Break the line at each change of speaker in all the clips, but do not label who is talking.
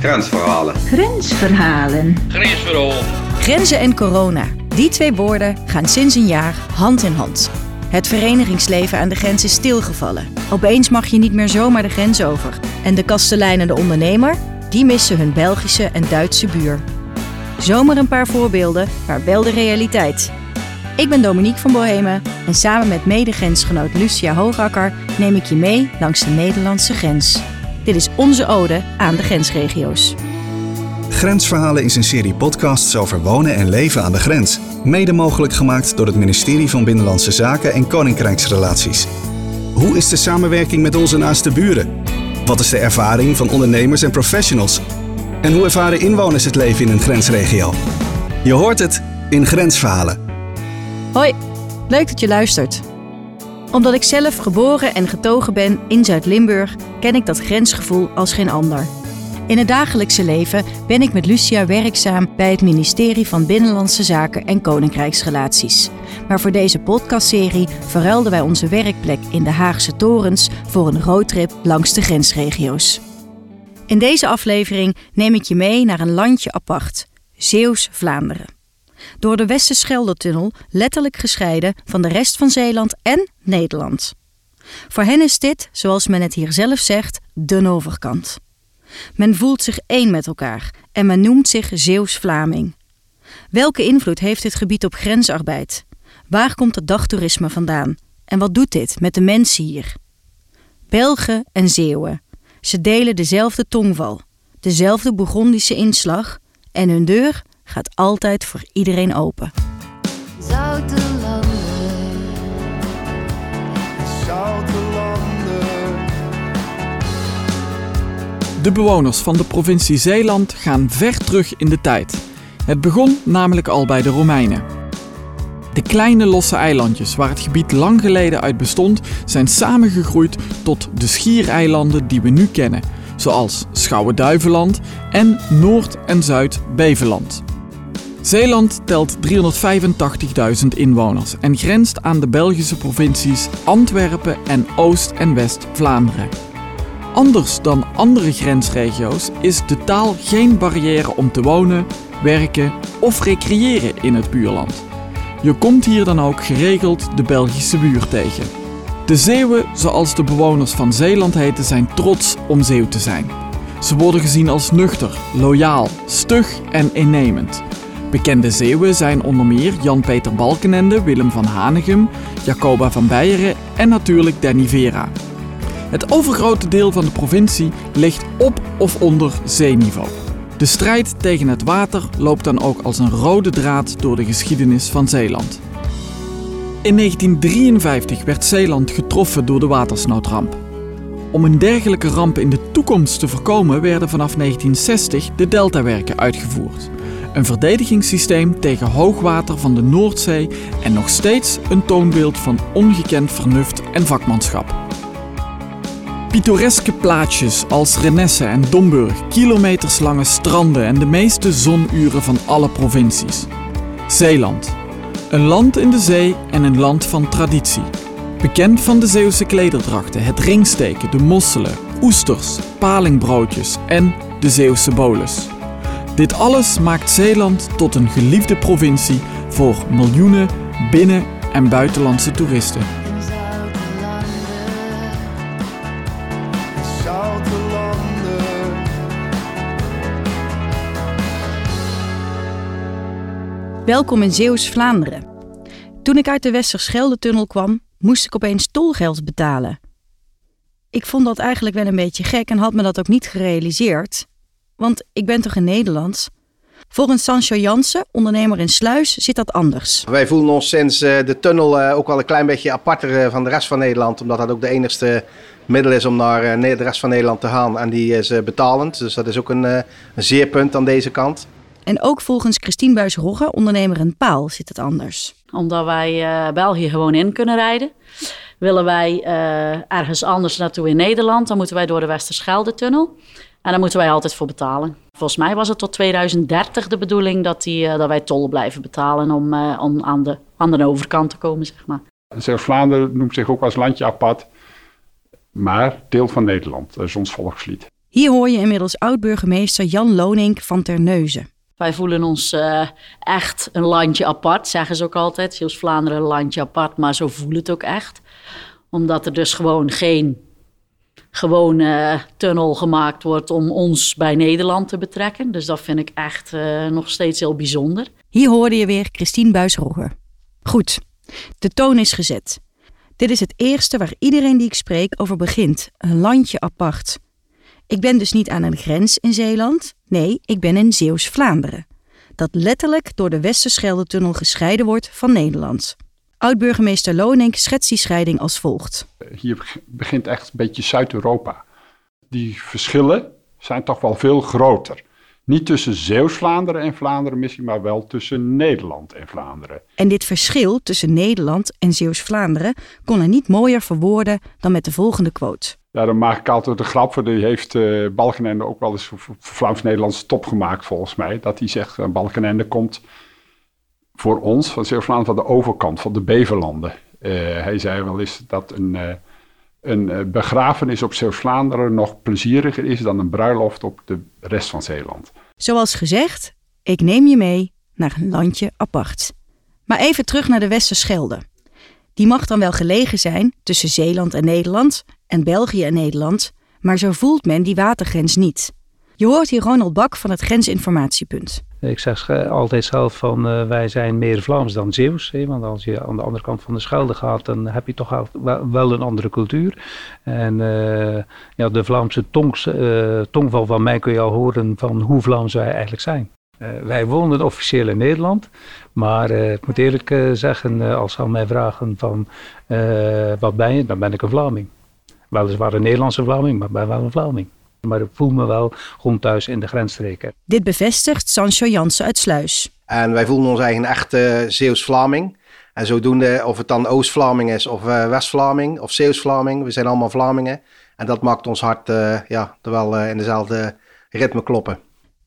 Grensverhalen.
Grensverhalen.
Grensverhaal.
Grenzen en corona. Die twee woorden gaan sinds een jaar hand in hand. Het verenigingsleven aan de grens is stilgevallen. Opeens mag je niet meer zomaar de grens over. En de kastelein en de ondernemer, die missen hun Belgische en Duitse buur. Zomaar een paar voorbeelden, maar wel de realiteit. Ik ben Dominique van Bohemen en samen met medegrensgenoot Lucia Hoogakker neem ik je mee langs de Nederlandse grens. Dit is onze ode aan de grensregio's.
Grensverhalen is een serie podcasts over wonen en leven aan de grens. Mede mogelijk gemaakt door het ministerie van Binnenlandse Zaken en Koninkrijksrelaties. Hoe is de samenwerking met onze naaste buren? Wat is de ervaring van ondernemers en professionals? En hoe ervaren inwoners het leven in een grensregio? Je hoort het in Grensverhalen.
Hoi, leuk dat je luistert. Omdat ik zelf geboren en getogen ben in Zuid-Limburg, ken ik dat grensgevoel als geen ander. In het dagelijkse leven ben ik met Lucia werkzaam bij het ministerie van Binnenlandse Zaken en Koninkrijksrelaties. Maar voor deze podcastserie verruilden wij onze werkplek in de Haagse torens voor een roadtrip langs de grensregio's. In deze aflevering neem ik je mee naar een landje apart, Zeeuws-Vlaanderen. Door de Westerschelde-tunnel letterlijk gescheiden van de rest van Zeeland en Nederland. Voor hen is dit, zoals men het hier zelf zegt, de overkant. Men voelt zich één met elkaar en men noemt zich Zeeuws-Vlaming. Welke invloed heeft dit gebied op grensarbeid? Waar komt het dagtoerisme vandaan? En wat doet dit met de mensen hier? Belgen en Zeeuwen. Ze delen dezelfde tongval, dezelfde Bourgondische inslag en hun deur gaat altijd voor iedereen open.
Zoute landen.
De bewoners van de provincie Zeeland gaan ver terug in de tijd. Het begon namelijk al bij de Romeinen. De kleine losse eilandjes waar het gebied lang geleden uit bestond, zijn samengegroeid tot de schiereilanden die we nu kennen, zoals Schouwen-Duiveland en Noord- en Zuid-Beveland. Zeeland telt 385.000 inwoners en grenst aan de Belgische provincies Antwerpen en Oost- en West-Vlaanderen. Anders dan andere grensregio's is de taal geen barrière om te wonen, werken of recreëren in het buurland. Je komt hier dan ook geregeld de Belgische buur tegen. De Zeeuwen, zoals de bewoners van Zeeland heten, zijn trots om Zeeuw te zijn. Ze worden gezien als nuchter, loyaal, stug en innemend. Bekende Zeeuwen zijn onder meer Jan-Peter Balkenende, Willem van Hanegem, Jacoba van Beieren en natuurlijk Danny Vera. Het overgrote deel van de provincie ligt op of onder zeeniveau. De strijd tegen het water loopt dan ook als een rode draad door de geschiedenis van Zeeland. In 1953 werd Zeeland getroffen door de watersnoodramp. Om een dergelijke ramp in de toekomst te voorkomen werden vanaf 1960 de deltawerken uitgevoerd. Een verdedigingssysteem tegen hoogwater van de Noordzee en nog steeds een toonbeeld van ongekend vernuft en vakmanschap. Pittoreske plaatsjes als Renesse en Domburg, kilometerslange stranden en de meeste zonuren van alle provincies. Zeeland. Een land in de zee en een land van traditie. Bekend van de Zeeuwse klederdrachten, het ringsteken, de mosselen, oesters, palingbroodjes en de Zeeuwse bolus. Dit alles maakt Zeeland tot een geliefde provincie voor miljoenen binnen- en buitenlandse toeristen.
Welkom in Zeeuws-Vlaanderen. Toen ik uit de Westerschelde-tunnel kwam, moest ik opeens tolgeld betalen. Ik vond dat eigenlijk wel een beetje gek en had me dat ook niet gerealiseerd. Want ik ben toch in Nederland? Volgens Sancho Jansen, ondernemer in Sluis, zit dat anders.
Wij voelen ons sinds eh, de tunnel eh, ook wel een klein beetje aparter eh, van de rest van Nederland. Omdat dat ook de enigste middel is om naar de rest van Nederland te gaan. En die is eh, betalend. Dus dat is ook een, eh, een zeerpunt aan deze kant.
En ook volgens Christine Buis-Rogge, ondernemer in Paal, zit het anders.
Omdat wij eh, België gewoon in kunnen rijden. Willen wij eh, ergens anders naartoe in Nederland, dan moeten wij door de Westerschelde-tunnel. En daar moeten wij altijd voor betalen. Volgens mij was het tot 2030 de bedoeling dat, die, eh, dat wij tol blijven betalen om, eh, om aan, de, aan de overkant te komen, zeg maar.
Zeeuws-Vlaanderen noemt zich ook als landje apart, maar deel van Nederland. Dat is ons volkslied.
Hier hoor je inmiddels oud-burgemeester Jan Lonink van Terneuzen.
Wij voelen ons eh, echt een landje apart, zeggen ze ook altijd. Zeeuws-Vlaanderen een landje apart, maar zo voelt het ook echt. Omdat er dus gewoon geen gewone tunnel gemaakt wordt om ons bij Nederland te betrekken. Dus dat vind ik echt eh, nog steeds heel bijzonder.
Hier hoorde je weer Christine Buis-Rogge. Goed, de toon is gezet. Dit is het eerste waar iedereen die ik spreek over begint. Een landje apart. Ik ben dus niet aan een grens in Zeeland. Nee, ik ben in Zeeuws-Vlaanderen. Dat letterlijk door de Westerschelde-tunnel gescheiden wordt van Nederland. Oud-burgemeester Lonink schetst die scheiding als volgt.
Hier beg- begint echt een beetje Zuid-Europa. Die verschillen zijn toch wel veel groter. Niet tussen Zeeuws-Vlaanderen en Vlaanderen misschien, maar wel tussen Nederland en Vlaanderen.
En dit verschil tussen Nederland en Zeeuws-Vlaanderen kon hij niet mooier verwoorden dan met de volgende quote.
Ja, dan maak ik altijd de grap voor. Die heeft eh Balkenende ook wel eens Vlaams-Nederlandse top gemaakt, volgens mij. Dat hij zegt, uh, Balkenende komt voor ons, van Zeeuws-Vlaanderen, van de overkant, van de Beverlanden. Eh, hij zei wel eens dat een, eh, een eh, begrafenis op Zeeuws-Vlaanderen nog plezieriger is dan een bruiloft op de rest van Zeeland.
Zoals gezegd, ik neem je mee naar een landje apart. Maar even terug naar de Westerschelde. Die mag dan wel gelegen zijn tussen Zeeland en Nederland en België en Nederland, maar zo voelt men die watergrens niet. Je hoort hier Ronald Bak van het Grensinformatiepunt.
Ik zeg altijd zelf van eh, wij zijn meer Vlaams dan Zeeuws. Hè, want als je aan de andere kant van de Schelde gaat, dan heb je toch wel, een andere cultuur. En eh, ja, de Vlaamse tongs, eh, tongval van mij kun je al horen van hoe Vlaams wij eigenlijk zijn. Wij wonen officieel in Nederland, maar ik moet eerlijk zeggen, als ze aan mij vragen van wat ben je, dan ben ik een Vlaming. Weliswaar een Nederlandse Vlaming, maar ben wel een Vlaming. Maar ik voel me wel gewoon thuis in de grensstreken.
Dit bevestigt Sancho Jansen uit Sluis.
En wij voelen ons eigen echte Zeeuws-Vlaming. En zodoende, of het dan Oost-Vlaming is, of eh, West-Vlaming, of Zeeuws-Vlaming, we zijn allemaal Vlamingen. En dat maakt ons hart eh, ja, er wel eh, in dezelfde ritme kloppen.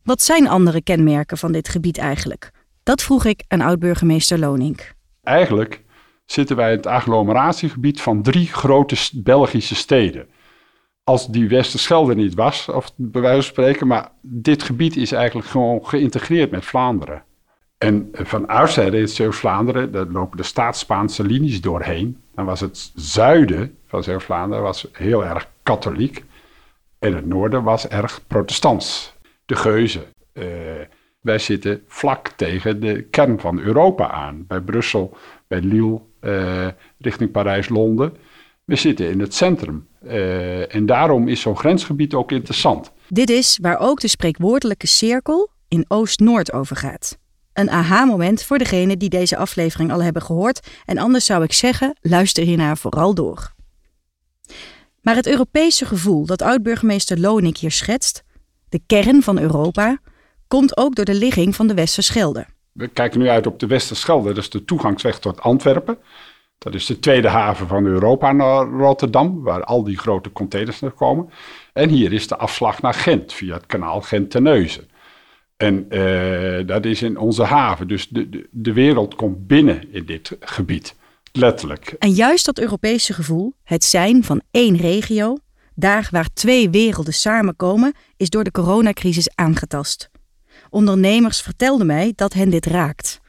Wat zijn andere kenmerken van dit gebied eigenlijk? Dat vroeg ik aan oud-burgemeester Lonink.
Eigenlijk zitten wij in het agglomeratiegebied van drie grote Belgische steden. Als die Westerschelde niet was, of bij wijze van spreken, maar dit gebied is eigenlijk gewoon geïntegreerd met Vlaanderen. En van oudsher in Zeeuws-Vlaanderen, daar lopen de staats-Spaanse linies doorheen. Dan was het zuiden van Zeeuws-Vlaanderen was heel erg katholiek. En het noorden was erg protestants. De Geuzen. eh, wij zitten vlak tegen de kern van Europa aan. Bij Brussel, bij Lille, eh, richting Parijs, Londen. We zitten in het centrum. Eh, en daarom is zo'n grensgebied ook interessant.
Dit is waar ook de spreekwoordelijke cirkel in Oost-Noord over gaat. Een aha-moment voor degenen die deze aflevering al hebben gehoord. En anders zou ik zeggen, luister hiernaar vooral door. Maar het Europese gevoel dat oud-burgemeester Lonink hier schetst, de kern van Europa, komt ook door de ligging van de Westerschelde.
We kijken nu uit op de Westerschelde, dat is de toegangsweg tot Antwerpen. Dat is de tweede haven van Europa naar Rotterdam, waar al die grote containers naar komen. En hier is de afslag naar Gent via het kanaal Gent-Terneuzen. En eh, dat is in onze haven. Dus de, de wereld komt binnen in dit gebied. Letterlijk.
En juist dat Europese gevoel, het zijn van één regio, daar waar twee werelden samenkomen, is door de coronacrisis aangetast. Ondernemers vertelden mij dat hen dit raakt.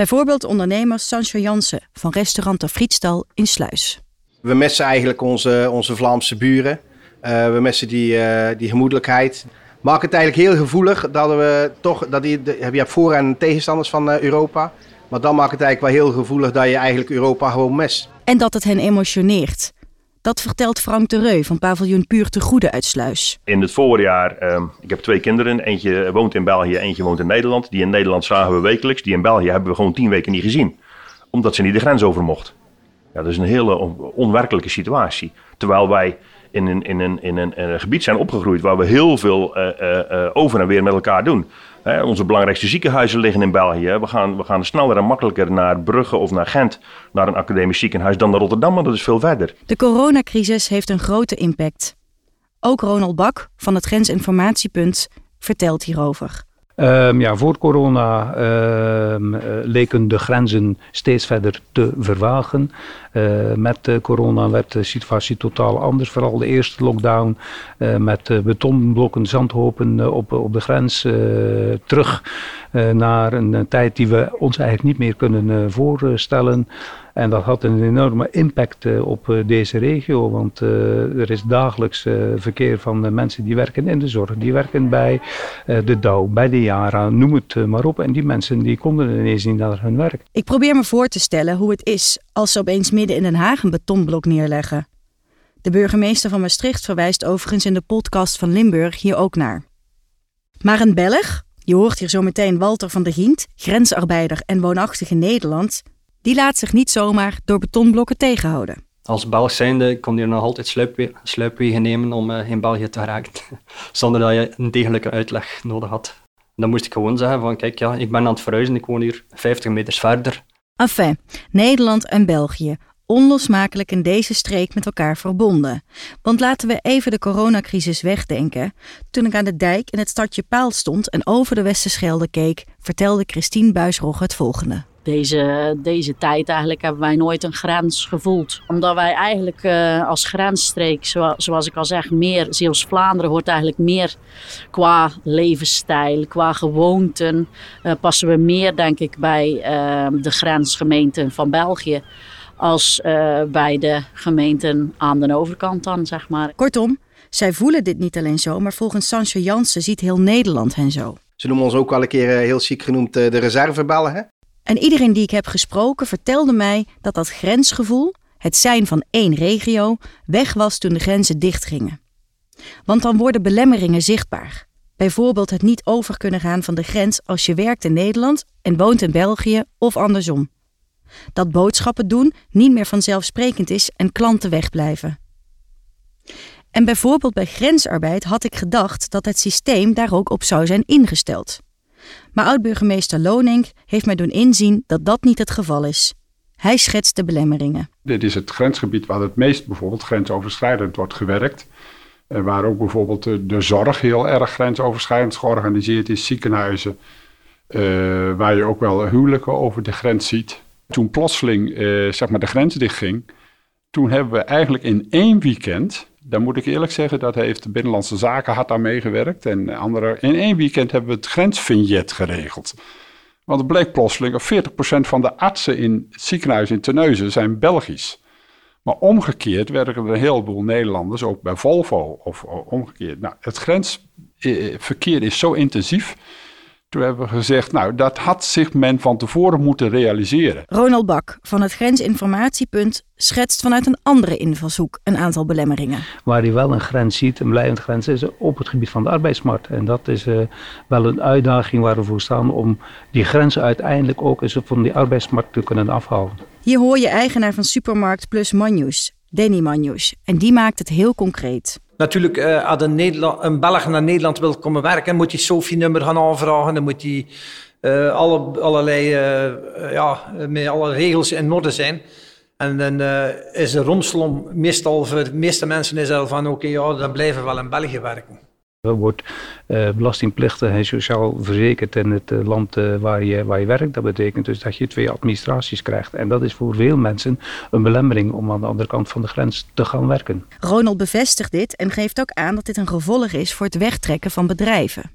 Bijvoorbeeld ondernemer Sancho Jansen van restaurant De Frietstal in Sluis.
We missen eigenlijk onze, onze Vlaamse buren. Eh, we missen die, eh, die gemoedelijkheid. Maakt het eigenlijk heel gevoelig dat we toch, dat die, de- je hebt voor- en tegenstanders van eh, Europa. Maar dan maakt het eigenlijk wel heel gevoelig dat je eigenlijk Europa gewoon mist.
En dat het hen emotioneert. Dat vertelt Frank de Reu van paviljoen Puur te Goede uit Sluis.
In het voorjaar, ehm, ik heb twee kinderen. Eentje woont in België, eentje woont in Nederland. Die in Nederland zagen we wekelijks. Die in België hebben we gewoon tien weken niet gezien. Omdat ze niet de grens over mocht. Dat is een hele on- onwerkelijke situatie. Terwijl wij in een, in een, in een, gebied zijn opgegroeid waar we heel veel eh, eh, eh, over en weer met elkaar doen. Hè, onze belangrijkste ziekenhuizen liggen in België. We gaan, we gaan sneller en makkelijker naar Brugge of naar Gent, naar een academisch ziekenhuis, dan naar Rotterdam, want dat is veel verder.
De coronacrisis heeft een grote impact. Ook Ronald Bak van het Grensinformatiepunt vertelt hierover.
Ehm, ja, voor corona ehm, eh, leken de grenzen steeds verder te vervagen. Eh, met eh, corona werd de situatie totaal anders. Vooral de eerste lockdown met betonblokken, zandhopen op, op de grens. terug naar een tijd die we ons eigenlijk niet meer kunnen voorstellen. En dat had een enorme impact eh, op eh, deze regio, want eh, er is dagelijks verkeer van mensen die werken in de zorg, die werken bij de Douw, bij de Jara, noem het maar op. En die mensen die konden ineens niet naar hun werk.
Ik probeer me voor te stellen hoe het is als ze opeens midden in Den Haag een betonblok neerleggen. De burgemeester van Maastricht verwijst overigens in de podcast van Limburg hier ook naar. Maar een Belg, je hoort hier zo meteen Walter van der Gient, grensarbeider en woonachtig in Nederland, die laat zich niet zomaar door betonblokken tegenhouden.
Als Belg zijnde kon je nog altijd sluipwe sluipwegen nemen om uh, in België te geraken, zonder dat je een degelijke uitleg nodig had. Dan moest ik gewoon zeggen van kijk, ja, ik ben aan het verhuizen, ik woon hier 50 meters verder.
Enfin, Nederland en België, onlosmakelijk in deze streek met elkaar verbonden. Want laten we even de coronacrisis wegdenken. Toen ik aan de dijk in het stadje Paal stond en over de Westerschelde keek, vertelde Christine Buisrogge het volgende.
Deze, deze tijd eigenlijk hebben wij nooit een grens gevoeld. Omdat wij eigenlijk uh, als grensstreek, zo, zoals ik al zeg, meer Zeeuws-Vlaanderen hoort eigenlijk meer qua levensstijl, qua gewoonten. Uh, passen we meer denk ik bij uh, de grensgemeenten van België als uh, bij de gemeenten aan de overkant dan, zeg maar.
Kortom, zij voelen dit niet alleen zo, maar volgens Sancho Jansen ziet heel Nederland hen zo.
Ze noemen ons ook wel een keer heel chic genoemd de reservebellen, hè?
En iedereen die ik heb gesproken vertelde mij dat dat grensgevoel, het zijn van één regio, weg was toen de grenzen dichtgingen. Want dan worden belemmeringen zichtbaar. Bijvoorbeeld het niet over kunnen gaan van de grens als je werkt in Nederland en woont in België of andersom. Dat boodschappen doen niet meer vanzelfsprekend is en klanten wegblijven. En bijvoorbeeld bij grensarbeid had ik gedacht dat het systeem daar ook op zou zijn ingesteld. Maar oud-burgemeester Lonink heeft mij doen inzien dat dat niet het geval is. Hij schetst de belemmeringen.
Dit is het grensgebied waar het meest bijvoorbeeld grensoverschrijdend wordt gewerkt. En waar ook bijvoorbeeld de, zorg heel erg grensoverschrijdend georganiseerd is. Ziekenhuizen, uh, waar je ook wel huwelijken over de grens ziet. Toen plotseling uh, zeg maar de grens dichtging, toen hebben we eigenlijk in één weekend dan moet ik eerlijk zeggen, dat heeft de Binnenlandse Zaken hard aan meegewerkt. En andere, in één weekend hebben we het grensvignet geregeld. Want het bleek plotseling dat 40% van de artsen in het ziekenhuis in Terneuzen zijn Belgisch. Maar omgekeerd werken er een heleboel Nederlanders, ook bij Volvo of omgekeerd. Nou, het grensverkeer is zo intensief. Toen hebben we gezegd, nou, dat had zich men van tevoren moeten realiseren.
Ronald Bak van het Grensinformatiepunt schetst vanuit een andere invalshoek een aantal belemmeringen.
Waar hij wel een grens ziet, een blijvend grens, is op het gebied van de arbeidsmarkt. En dat is uh, wel een uitdaging waar we voor staan om die grenzen uiteindelijk ook eens van die arbeidsmarkt te kunnen afhalen.
Hier hoor je eigenaar van Supermarkt Plus Manjus, Danny Manjus. En die maakt het heel concreet.
Natuurlijk, uh, als een, een Belg naar Nederland wil komen werken, moet hij SOFI-nummer gaan aanvragen. Dan moet hij uh, alle, allerlei, uh, ja, met alle regels in orde zijn. En dan is de romslom meestal voor de meeste mensen is van oké, ja, dan blijven we wel in België werken.
Je wordt belastingplichtig en sociaal verzekerd in het uh, land uh, waar, je, waar je werkt. Dat betekent dus dat je twee administraties krijgt. En dat is voor veel mensen een belemmering om aan de andere kant van de grens te gaan werken.
Ronald bevestigt dit en geeft ook aan dat dit een gevolg is voor het wegtrekken van bedrijven.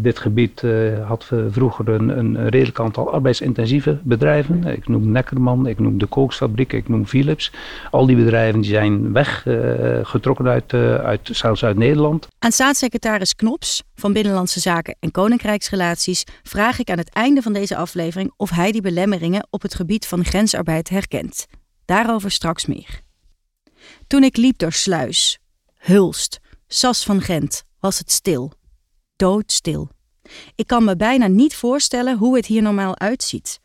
dit gebied had vroeger een, een redelijk aantal arbeidsintensieve bedrijven. Ik noem Neckerman, ik noem de Kooksfabriek, ik noem Philips. Al die bedrijven die zijn weggetrokken uit, uit, zelfs uit Nederland.
Aan staatssecretaris Secretaris Knops van Binnenlandse Zaken en Koninkrijksrelaties vraag ik aan het einde van deze aflevering of hij die belemmeringen op het gebied van grensarbeid herkent. Daarover straks meer. Toen ik liep door Sluis, Hulst, Sas van Gent, was het stil. Doodstil. Ik kan me bijna niet voorstellen hoe het hier normaal uitziet.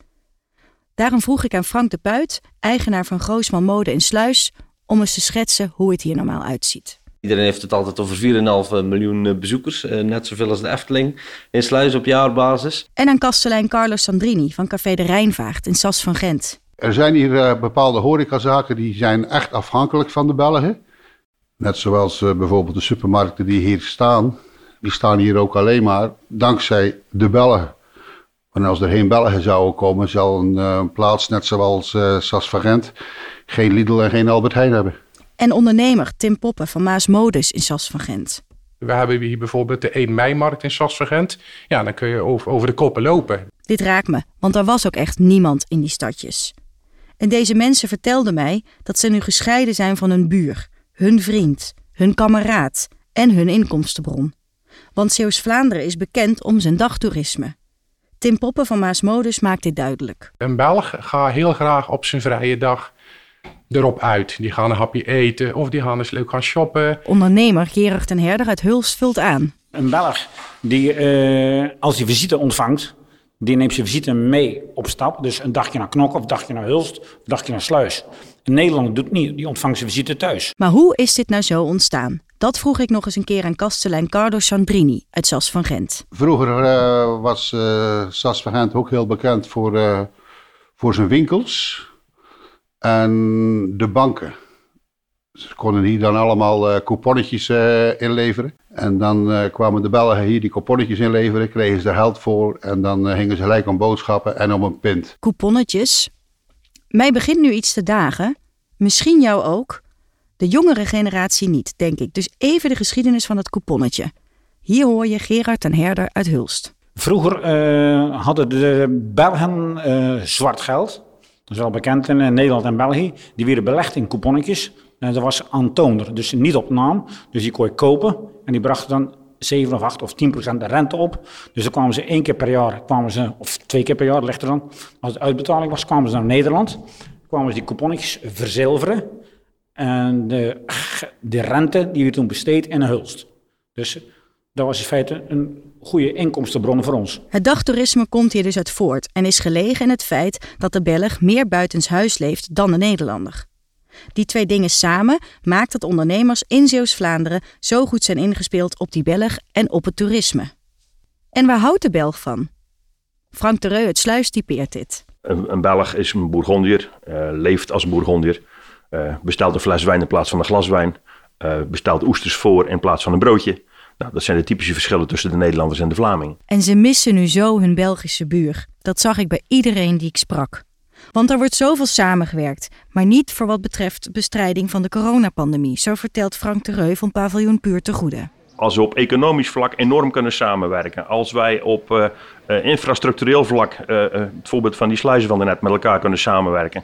Daarom vroeg ik aan Frank de Puit, eigenaar van Groosman Mode in Sluis, om eens te schetsen hoe het hier normaal uitziet.
Iedereen heeft het altijd over 4,5 miljoen bezoekers, net zoveel als de Efteling in Sluis op jaarbasis.
En aan kastelein Carlos Sandrini van Café de Rijnvaart in Sas van Gent.
Er zijn hier bepaalde horecazaken die zijn echt afhankelijk van de Belgen. Net zoals bijvoorbeeld de supermarkten die hier staan, die staan hier ook alleen maar dankzij de Belgen. Want als er geen Belgen zouden komen, zal een eh, plaats net zoals eh Sas van Gent geen Lidl en geen Albert Heijn hebben.
En ondernemer Tim Poppen van Maas Modus in Sas van Gent.
We hebben hier bijvoorbeeld de 1 mei-markt in Sasvergent. Ja, dan kun je over, over de koppen lopen.
Dit raakt me, want er was ook echt niemand in die stadjes. En deze mensen vertelden mij dat ze nu gescheiden zijn van hun buur, hun vriend, hun kameraad en hun inkomstenbron. Want Zeeuws-Vlaanderen is bekend om zijn dagtoerisme. Tim Poppen van Maas Modus maakt dit duidelijk.
Een Belg gaat heel graag op zijn vrije dag erop uit. Die gaan een hapje eten of die gaan eens leuk gaan shoppen.
Ondernemer Gerard ten Herder uit Hulst vult aan.
Een Belg die eh, als hij visite ontvangt, die neemt zijn visite mee op stap. Dus een dagje naar Knok of een dagje naar Hulst of een dagje naar Sluis. Een Nederlander doet het niet, die ontvangt zijn visite thuis.
Maar hoe is dit nou zo ontstaan? Dat vroeg ik nog eens een keer aan kastelein Cardo Sandrini uit Sas van Gent.
Vroeger eh, was eh Sas van Gent ook heel bekend voor, eh, voor zijn winkels en de banken. Ze konden hier dan allemaal eh couponnetjes eh, inleveren. En dan eh, kwamen de Belgen hier die couponnetjes inleveren, kregen ze er geld voor en dan gingen ze gelijk om boodschappen en om een pint.
Couponnetjes. Mij begint nu iets te dagen. Misschien jou ook. De jongere generatie niet, denk ik. Dus even de geschiedenis van het couponnetje. Hier hoor je Gerard ten Herder uit Hulst.
Vroeger eh, hadden de Belgen eh, zwart geld. Is wel bekend in Nederland en België. Die werden belegd in couponnetjes. En dat was aantoonder, dus niet op naam. Dus die kon je kopen en die brachten dan 7 of 8 of 10 procent de rente op. Dus dan kwamen ze één keer per jaar, kwamen ze, of twee keer per jaar, ligt dan. Als het uitbetaling was, kwamen ze naar Nederland. kwamen ze die couponnetjes verzilveren. En de, de rente die werd toen besteed in een hulst. Dus dat was in feite een goede inkomstenbron voor ons.
Het dagtoerisme komt hier dus uit voort en is gelegen in het feit dat de Belg meer buitenshuis leeft dan de Nederlander. Die twee dingen samen maakt dat ondernemers in Zeeuws-Vlaanderen zo goed zijn ingespeeld op die Belg en op het toerisme. En waar houdt de Belg van? Frank de Reu uit Sluis typeert dit.
Een, een Belg is een Bourgondier, eh, leeft als een Bourgondier, eh, bestelt een fles wijn in plaats van een glas wijn, eh, bestelt oesters voor in plaats van een broodje. Nou, dat zijn de typische verschillen tussen de Nederlanders en de Vlaming.
En ze missen nu zo hun Belgische buur. Dat zag ik bij iedereen die ik sprak. Want er wordt zoveel samengewerkt, maar niet voor wat betreft bestrijding van de coronapandemie, zo vertelt Frank de Reu van Paviljoen Puur te Goede.
Als we op economisch vlak enorm kunnen samenwerken, als wij op eh, infrastructureel vlak, eh, het voorbeeld van die sluizen van net, met elkaar kunnen samenwerken.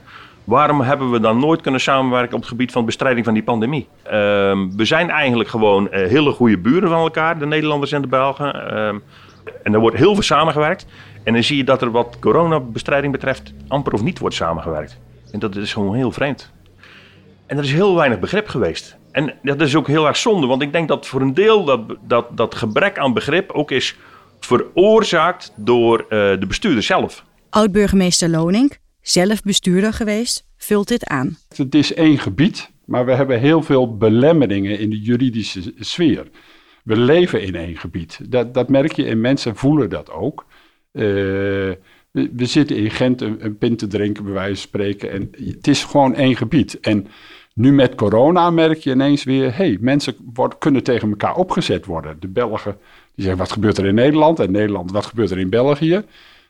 Waarom hebben we dan nooit kunnen samenwerken op het gebied van bestrijding van die pandemie? Ehm, we zijn eigenlijk gewoon eh, hele goede buren van elkaar, de Nederlanders en de Belgen. Ehm, en er wordt heel veel samengewerkt. En dan zie je dat er wat coronabestrijding betreft amper of niet wordt samengewerkt. En dat is gewoon heel vreemd. En er is heel weinig begrip geweest. En dat is ook heel erg zonde, want ik denk dat voor een deel dat, dat, dat gebrek aan begrip ook is veroorzaakt door eh, de bestuurder zelf.
Oud-burgemeester Lonink, zelf bestuurder geweest, vult dit aan.
Het is één gebied, maar we hebben heel veel belemmeringen in de juridische sfeer. We leven in één gebied. Dat, dat merk je en mensen voelen dat ook. Eh, we, zitten in Gent een, een pint te drinken, bij wijze van spreken. En het is gewoon één gebied. En nu met corona merk je ineens weer... hey, mensen kunnen tegen elkaar opgezet worden. De Belgen die zeggen, wat gebeurt er in Nederland? En Nederland, wat gebeurt er in België?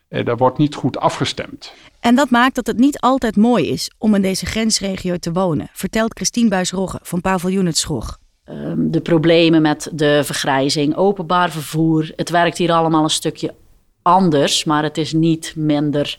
En daar wordt niet goed afgestemd.
En dat maakt dat het niet altijd mooi is om in deze grensregio te wonen, vertelt Christine Buis-Rogge van Paviljoen het Schroeg.
Ehm, de problemen met de vergrijzing, openbaar vervoer. Het werkt hier allemaal een stukje anders, maar het is niet minder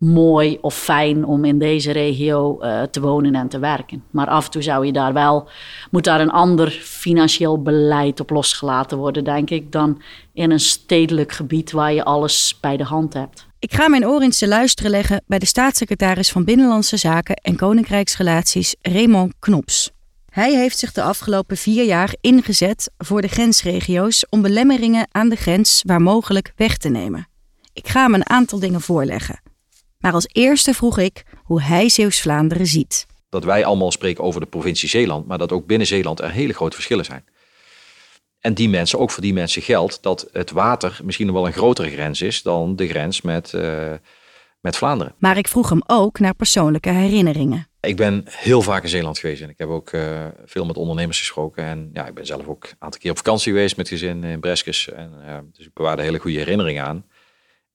mooi of fijn om in deze regio eh, te wonen en te werken. Maar af en toe zou je daar wel, moet daar een ander financieel beleid op losgelaten worden, denk ik, dan in een stedelijk gebied waar je alles bij de hand hebt.
Ik ga mijn oor eens te luisteren leggen bij de staatssecretaris van Binnenlandse Zaken en Koninkrijksrelaties, Raymond Knops. Hij heeft zich de afgelopen vier jaar ingezet voor de grensregio's om belemmeringen aan de grens waar mogelijk weg te nemen. Ik ga hem een aantal dingen voorleggen. Maar als eerste vroeg ik hoe hij Zeeuws-Vlaanderen ziet.
Dat wij allemaal spreken over de provincie Zeeland, maar dat ook binnen Zeeland er hele grote verschillen zijn. En die mensen, ook voor die mensen geldt dat het water misschien nog wel een grotere grens is dan de grens met, eh, met Vlaanderen.
Maar ik vroeg hem ook naar persoonlijke herinneringen.
Ik ben heel vaak in Zeeland geweest en ik heb ook uh, veel met ondernemers gesproken. En ja, ik ben zelf ook een aantal keer op vakantie geweest met gezin in Breskes. En, uh, dus ik bewaarde hele goede herinneringen aan.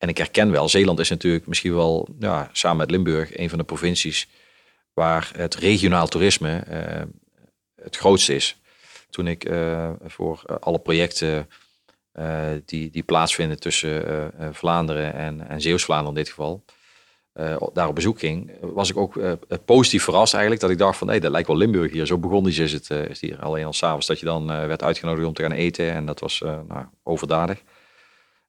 En ik herken wel, Zeeland is natuurlijk misschien wel ja, samen met Limburg een van de provincies waar het regionaal toerisme uh, het grootste is. Toen ik voor alle projecten die, die plaatsvinden tussen Vlaanderen en, en Zeeuws-Vlaanderen in dit geval daar op bezoek ging, was ik ook positief verrast eigenlijk. Dat ik dacht van, hé, dat lijkt wel Limburg hier. Zo begon is het, is hier. Alleen al s'avonds dat je dan werd uitgenodigd om te gaan eten. En dat was nou, overdadig.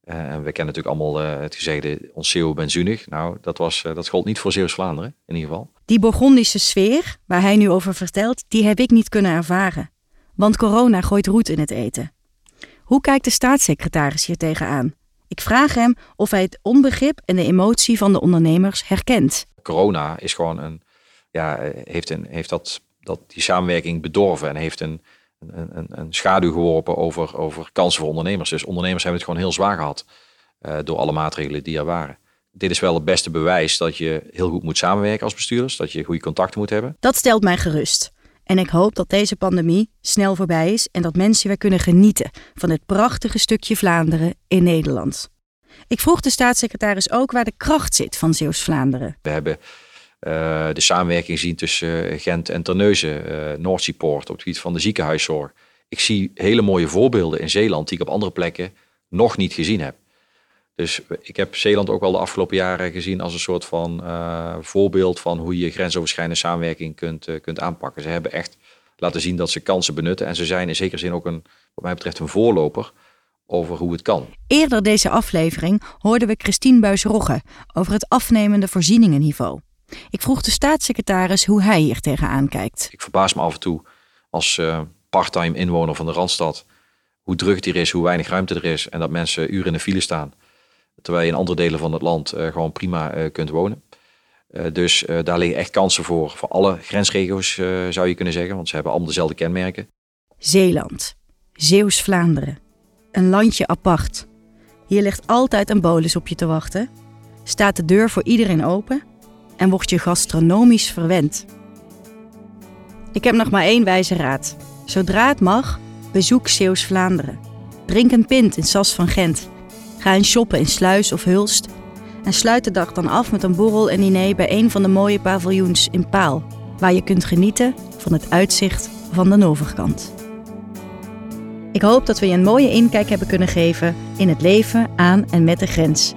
En we kennen natuurlijk allemaal het gezegde, ons zeeuw benzunig. Nou, dat, was, dat gold niet voor Zeeuws-Vlaanderen, in ieder geval.
Die Burgondische sfeer, waar hij nu over vertelt, die heb ik niet kunnen ervaren. Want corona gooit roet in het eten. Hoe kijkt de staatssecretaris hier tegenaan? Ik vraag hem of hij het onbegrip en de emotie van de ondernemers herkent.
Corona is gewoon een, ja, heeft, een, heeft dat, dat die samenwerking bedorven en heeft een, een, een, een schaduw geworpen over, over kansen voor ondernemers. Dus ondernemers hebben het gewoon heel zwaar gehad uh, door alle maatregelen die er waren. Dit is wel het beste bewijs dat je heel goed moet samenwerken als bestuurders, dat je goede contacten moet hebben.
Dat stelt mij gerust. En ik hoop dat deze pandemie snel voorbij is en dat mensen weer kunnen genieten van het prachtige stukje Vlaanderen in Nederland. Ik vroeg de staatssecretaris ook waar de kracht zit van Zeeuws-Vlaanderen.
We hebben de samenwerking gezien tussen Gent en Terneuzen, uh, Noordseapoort op het gebied van de ziekenhuiszorg. Ik zie hele mooie voorbeelden in Zeeland die ik op andere plekken nog niet gezien heb. Dus ik heb Zeeland ook wel de afgelopen jaren gezien als een soort van uh, voorbeeld van hoe je grensoverschrijdende samenwerking kunt, kunt aanpakken. Ze hebben echt laten zien dat ze kansen benutten en ze zijn in zekere zin ook een, wat mij betreft, een voorloper over hoe het kan.
Eerder deze aflevering hoorden we Christine Buis-Rogge over het afnemende voorzieningenniveau. Ik vroeg de staatssecretaris hoe hij hier tegenaan kijkt.
Ik verbaas me af en toe als uh, parttime inwoner van de Randstad hoe druk het hier is, hoe weinig ruimte er is en dat mensen uren in de file staan. Terwijl je in andere delen van het land uh, gewoon prima uh, kunt wonen. Dus daar liggen echt kansen voor. Voor alle grensregio's zou je kunnen zeggen, want ze hebben allemaal dezelfde kenmerken.
Zeeland, Zeeuws-Vlaanderen. Een landje apart. Hier ligt altijd een bolus op je te wachten. Staat de deur voor iedereen open en wordt je gastronomisch verwend. Ik heb nog maar één wijze raad. Zodra het mag, bezoek Zeeuws-Vlaanderen. Drink een pint in Sas van Gent. Ga eens shoppen in Sluis of Hulst. En sluit de dag dan af met een borrel en diner bij een van de mooie paviljoens in Paal, waar je kunt genieten van het uitzicht van de overkant. Ik hoop dat we je een mooie inkijk hebben kunnen geven in het leven aan en met de grens.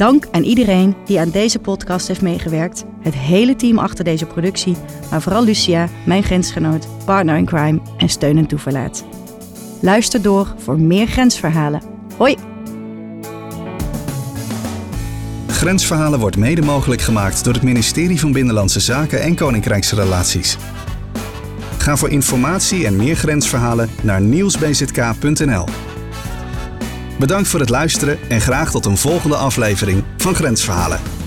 Dank aan iedereen die aan deze podcast heeft meegewerkt, het hele team achter deze productie, maar vooral Lucia, mijn grensgenoot, partner in crime en steun en toeverlaat. Luister door voor meer grensverhalen. Hoi!
Grensverhalen wordt mede mogelijk gemaakt door het ministerie van Binnenlandse Zaken en Koninkrijksrelaties. Ga voor informatie en meer grensverhalen naar nieuwsbzk.nl. Bedankt voor het luisteren en graag tot een volgende aflevering van Grensverhalen.